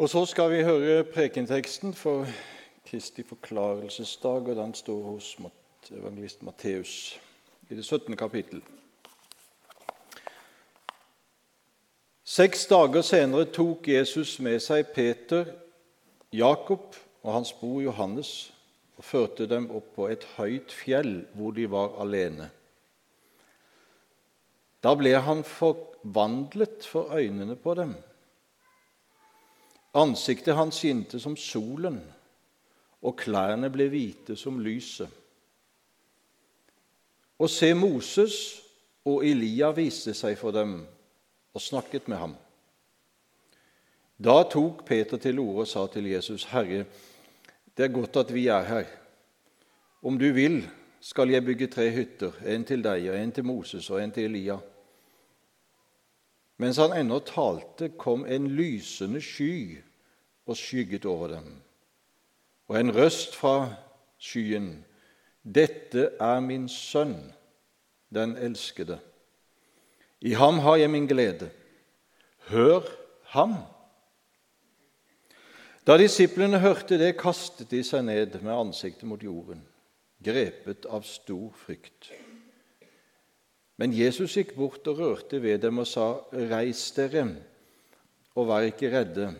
Og så skal vi høre prekenteksten for Kristi forklarelsesdag, og den står hos evangelist Matteus i det 17. kapittel. Seks dager senere tok Jesus med seg Peter, Jakob og hans bror Johannes og førte dem opp på et høyt fjell hvor de var alene. Da ble han forvandlet for øynene på dem. Ansiktet hans skinte som solen, og klærne ble hvite som lyset. Og se, Moses og Elia viste seg for dem og snakket med ham. Da tok Peter til orde og sa til Jesus.: Herre, det er godt at vi er her. Om du vil, skal jeg bygge tre hytter, en til deg, og en til Moses og en til Elia. Mens han ennå talte, kom en lysende sky og skygget over dem. Og en røst fra skyen. Dette er min sønn, den elskede. I ham har jeg min glede. Hør ham! Da disiplene hørte det, kastet de seg ned med ansiktet mot jorden, grepet av stor frykt. Men Jesus gikk bort og rørte ved dem og sa, 'Reis dere, og vær ikke redde.'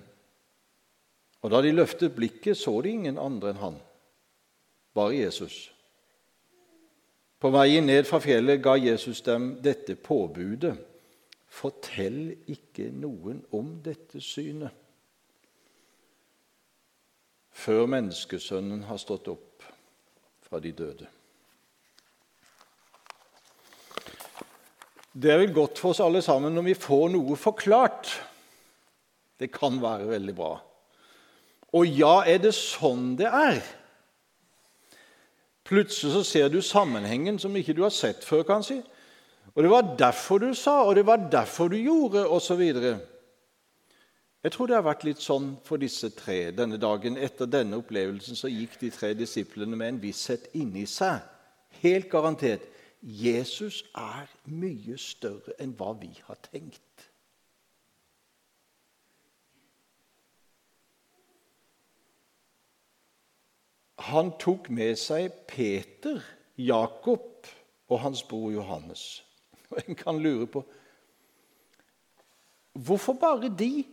Og Da de løftet blikket, så de ingen andre enn han, bare Jesus. På veien ned fra fjellet ga Jesus dem dette påbudet.: Fortell ikke noen om dette synet før menneskesønnen har stått opp fra de døde. Det er vel godt for oss alle sammen når vi får noe forklart. Det kan være veldig bra. Og ja, er det sånn det er? Plutselig så ser du sammenhengen som ikke du har sett før. kanskje. Og det var derfor du sa, og det var derfor du gjorde, osv. Jeg tror det har vært litt sånn for disse tre denne dagen. Etter denne opplevelsen så gikk de tre disiplene med en visshet inni seg. Helt garantert. Jesus er mye større enn hva vi har tenkt. Han tok med seg Peter, Jakob og hans bror Johannes. Og En kan lure på hvorfor bare de?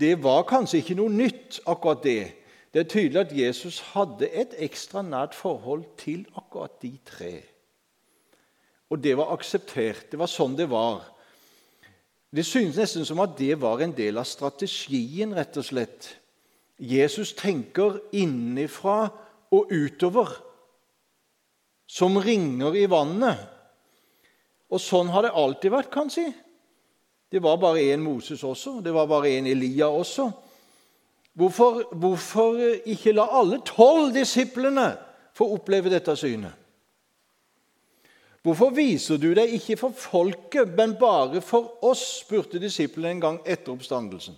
Det var kanskje ikke noe nytt, akkurat det. Det er tydelig at Jesus hadde et ekstra nært forhold til akkurat de tre. Og det var akseptert. Det var sånn det var. Det synes nesten som at det var en del av strategien, rett og slett. Jesus tenker innenfra og utover, som ringer i vannet. Og sånn har det alltid vært, kan si. Det var bare én Moses også, det var bare én Elia også. Hvorfor, hvorfor ikke la alle tolv disiplene få oppleve dette synet? Hvorfor viser du deg ikke for folket, men bare for oss? spurte disiplene en gang etter oppstandelsen.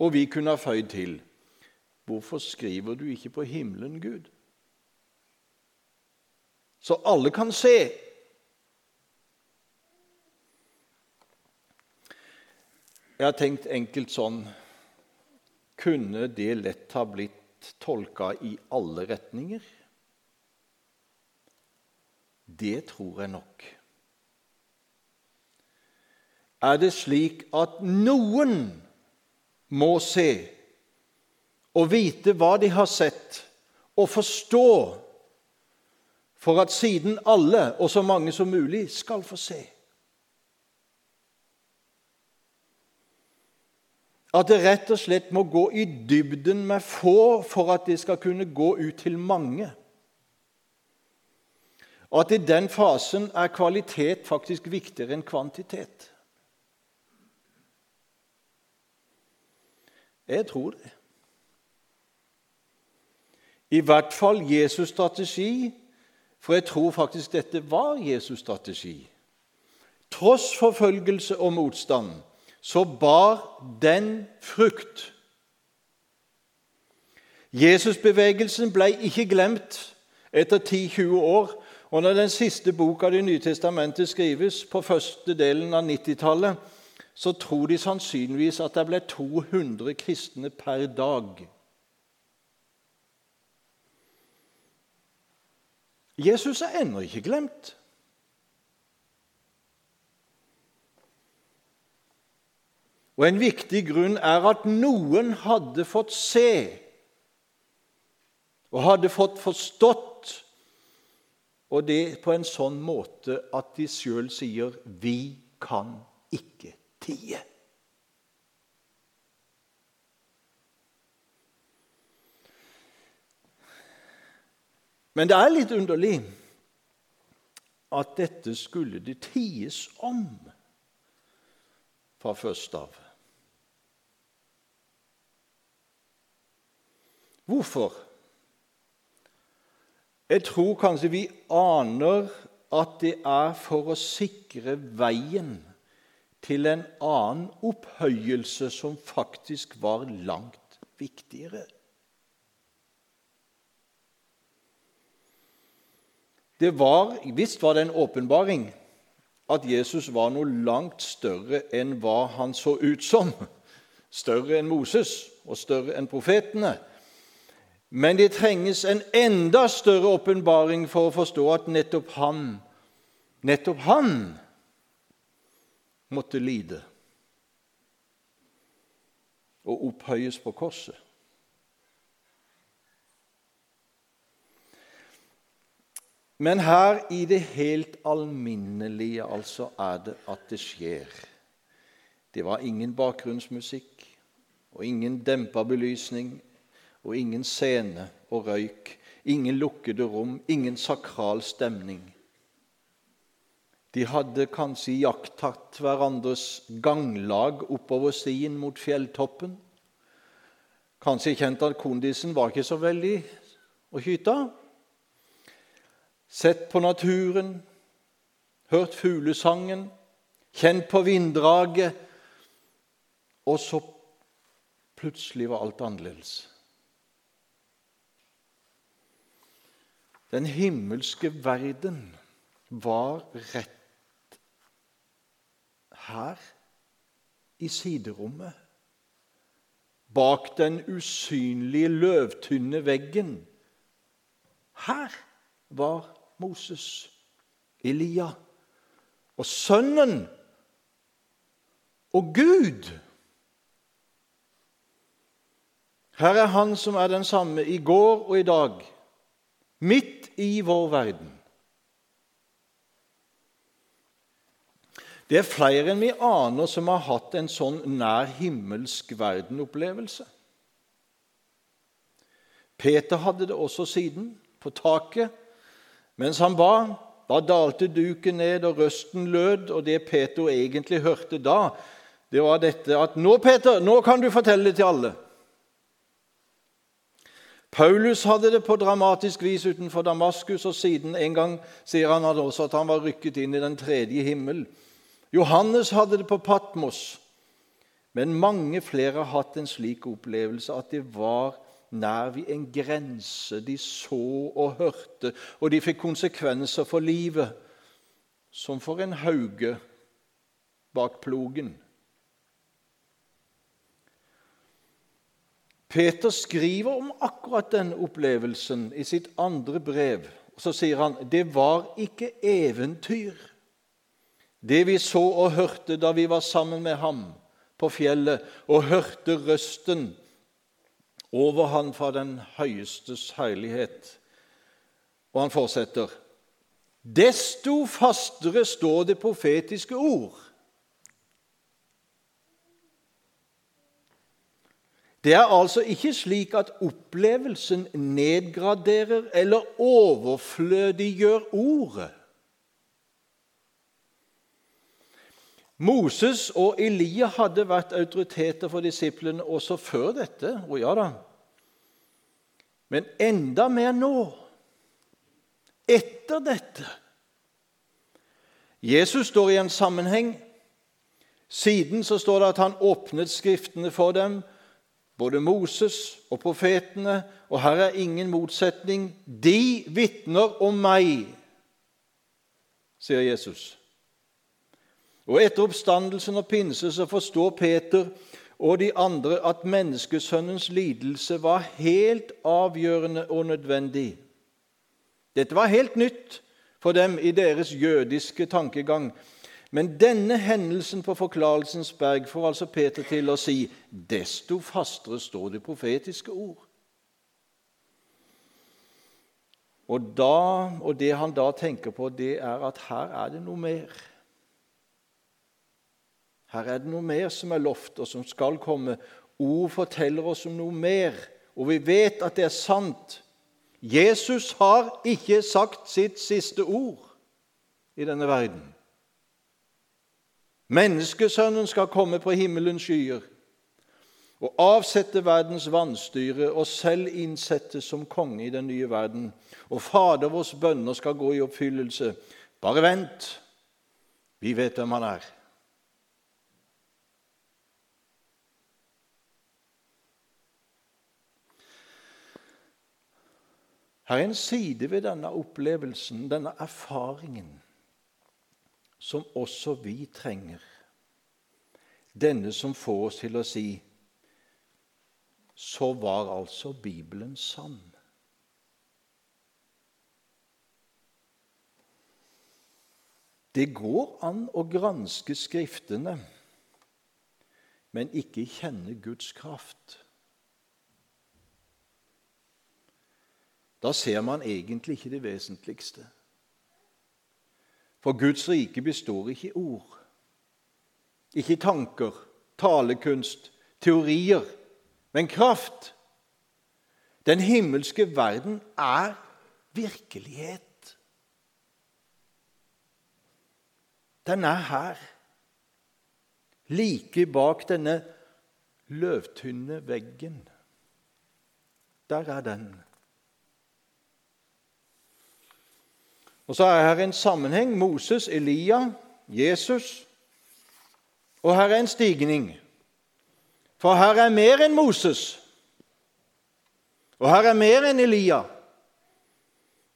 Og vi kunne ha føyd til Hvorfor skriver du ikke på himmelen, Gud? Så alle kan se. Jeg har tenkt enkelt sånn kunne det lett ha blitt tolka i alle retninger? Det tror jeg nok. Er det slik at noen må se og vite hva de har sett, og forstå, for at siden alle, og så mange som mulig, skal få se? At det rett og slett må gå i dybden med få for at det skal kunne gå ut til mange. Og at i den fasen er kvalitet faktisk viktigere enn kvantitet. Jeg tror det. I hvert fall Jesus' strategi, for jeg tror faktisk dette var Jesus' strategi. Tross forfølgelse og motstand så bar den frukt. Jesusbevegelsen ble ikke glemt etter 10-20 år. Og når den siste boka av Det nye testamentet skrives, på første delen av 90-tallet, så tror de sannsynligvis at det ble 200 kristne per dag. Jesus er ennå ikke glemt. Og En viktig grunn er at noen hadde fått se og hadde fått forstått, og det på en sånn måte at de sjøl sier 'Vi kan ikke tie'. Men det er litt underlig at dette skulle det ties om fra først av. Hvorfor? Jeg tror kanskje vi aner at det er for å sikre veien til en annen opphøyelse som faktisk var langt viktigere. Det var, Visst var det en åpenbaring at Jesus var noe langt større enn hva han så ut som. Større enn Moses og større enn profetene. Men det trenges en enda større åpenbaring for å forstå at nettopp han, nettopp han måtte lide og opphøyes på korset. Men her i det helt alminnelige altså er det at det skjer. Det var ingen bakgrunnsmusikk og ingen dempa belysning og ingen scene og røyk, ingen lukkede rom, ingen sakral stemning. De hadde kanskje iakttatt hverandres ganglag oppover stien mot fjelltoppen. Kanskje kjent at kondisen var ikke så veldig å skyte sett på naturen, hørt fuglesangen, kjent på vinddraget, og så plutselig var alt annerledes. Den himmelske verden var rett her, i siderommet. Bak den usynlige, løvtynne veggen. Her var Moses, Elia og Sønnen og Gud. Her er Han som er den samme i går og i dag, midt i vår verden. Det er flere enn vi aner som har hatt en sånn nær himmelsk verden-opplevelse. Peter hadde det også siden, på taket mens han ba, da dalte duken ned, og røsten lød. Og det Peter egentlig hørte da, det var dette at 'Nå, Peter, nå kan du fortelle det til alle.' Paulus hadde det på dramatisk vis utenfor Damaskus, og siden en gang sier han også at han var rykket inn i den tredje himmel. Johannes hadde det på Patmos, men mange flere har hatt en slik opplevelse at det var nær vi en grense. De så og hørte, og de fikk konsekvenser for livet, som for en hauge bak plogen. Peter skriver om akkurat den opplevelsen i sitt andre brev. Så sier han det var ikke eventyr, det vi så og hørte da vi var sammen med ham på fjellet og hørte røsten over han fra den høyestes herlighet. Og han fortsetter. Desto fastere står det profetiske ord. Det er altså ikke slik at opplevelsen nedgraderer eller overflødiggjør ordet. Moses og Elia hadde vært autoriteter for disiplene også før dette. Og ja da. Men enda mer nå, etter dette. Jesus står i en sammenheng. Siden så står det at han åpnet Skriftene for dem, både Moses og profetene. Og her er ingen motsetning. De vitner om meg, sier Jesus. Og etter oppstandelsen og pinse så forstår Peter og de andre at menneskesønnens lidelse var helt avgjørende og nødvendig. Dette var helt nytt for dem i deres jødiske tankegang. Men denne hendelsen på Forklarelsens berg får altså Peter til å si desto fastere står det profetiske ord. Og, da, og det han da tenker på, det er at her er det noe mer. Her er det noe mer som er lovt, og som skal komme. Ord forteller oss om noe mer, og vi vet at det er sant. Jesus har ikke sagt sitt siste ord i denne verden. Menneskesønnen skal komme på himmelens skyer og avsette verdens vannstyre og selv innsettes som konge i den nye verden. Og Fader vårs bønner skal gå i oppfyllelse. Bare vent, vi vet hvem han er. Her er en side ved denne opplevelsen, denne erfaringen, som også vi trenger. Denne som får oss til å si så var altså Bibelen sann. Det går an å granske Skriftene, men ikke kjenne Guds kraft. Da ser man egentlig ikke det vesentligste. For Guds rike består ikke i ord, ikke i tanker, talekunst, teorier, men kraft. Den himmelske verden er virkelighet. Den er her, like bak denne løvtynne veggen. Der er den. Og så er her en sammenheng. Moses, Elia, Jesus. Og her er en stigning. For her er mer enn Moses. Og her er mer enn Elia,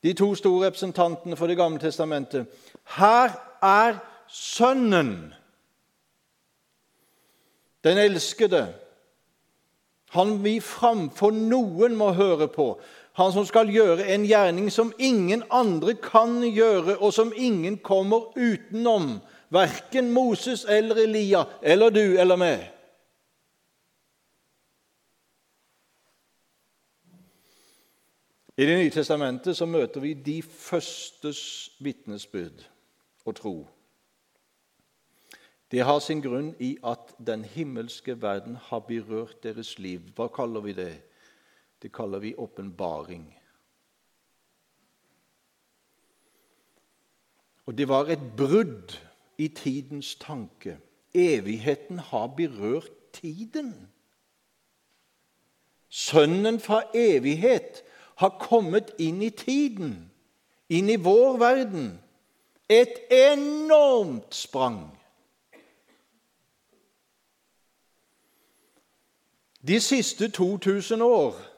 de to store representantene for Det gamle testamentet. Her er Sønnen, den elskede. Han vi framfor noen må høre på. Han som skal gjøre en gjerning som ingen andre kan gjøre, og som ingen kommer utenom. Verken Moses eller Elia eller du eller meg. I Det nye testamentet så møter vi de førstes vitnesbyrd og tro. Det har sin grunn i at den himmelske verden har berørt deres liv. Hva kaller vi det? Det kaller vi åpenbaring. Og det var et brudd i tidens tanke. Evigheten har berørt tiden. Sønnen fra evighet har kommet inn i tiden, inn i vår verden. Et enormt sprang. De siste 2000 år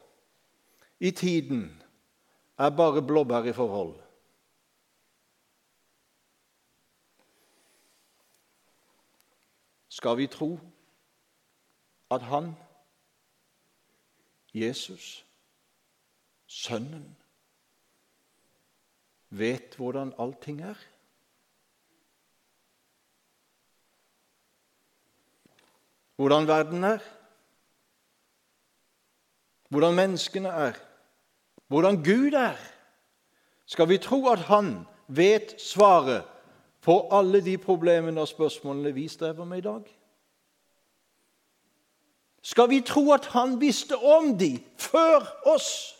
i tiden er bare blåbær i forhold. Skal vi tro at han, Jesus, Sønnen vet hvordan allting er. Hvordan verden er, hvordan menneskene er, hvordan Gud er. Skal vi tro at Han vet svaret på alle de problemene og spørsmålene vi strever med i dag? Skal vi tro at Han visste om de før oss?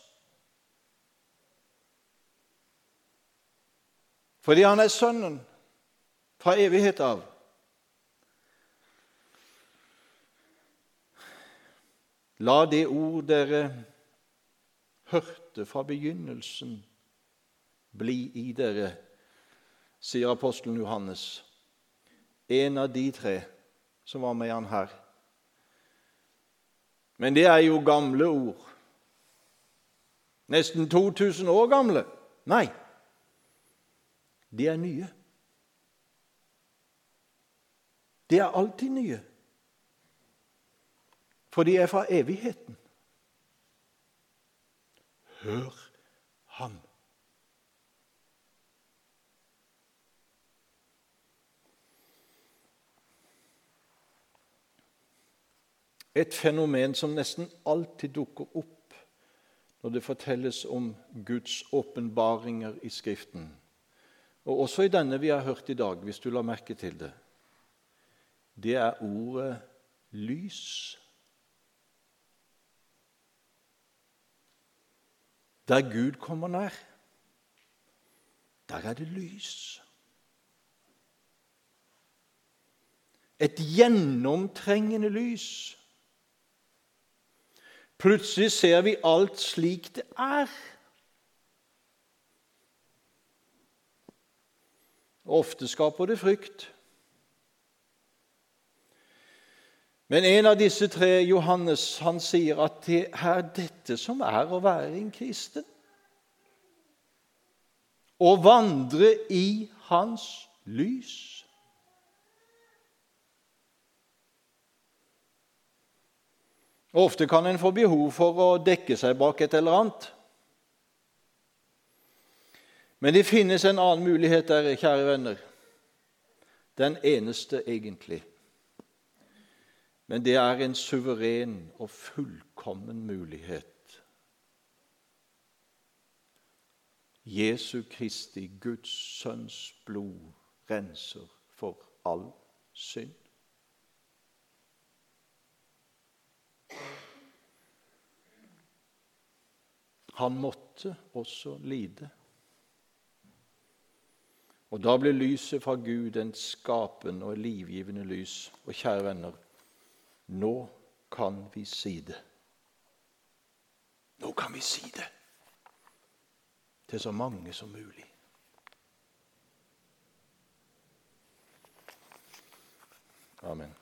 Fordi han er sønnen fra evighet av. La det ord dere hørte fra begynnelsen, bli i dere, sier apostelen Johannes. En av de tre som var med han her. Men det er jo gamle ord. Nesten 2000 år gamle. Nei, de er nye. De er alltid nye. For de er fra evigheten. Hør ham. Et fenomen som nesten alltid dukker opp når det fortelles om Guds åpenbaringer i Skriften. Og også i denne vi har hørt i dag, hvis du la merke til det. Det er ordet lys. Der Gud kommer nær, der er det lys. Et gjennomtrengende lys. Plutselig ser vi alt slik det er. Ofte skaper det frykt. Men en av disse tre, Johannes, han sier at det er dette som er å være en kristen. Å vandre i hans lys. Ofte kan en få behov for å dekke seg bak et eller annet. Men det finnes en annen mulighet der, kjære venner. Den eneste, egentlig. Men det er en suveren og fullkommen mulighet. Jesu Kristi, Guds Sønns blod, renser for all synd. Han måtte også lide. Og da ble lyset fra Gud en skapende og livgivende lys. Og kjære venner, nå kan vi si det. Nå kan vi si det til så mange som mulig. Amen.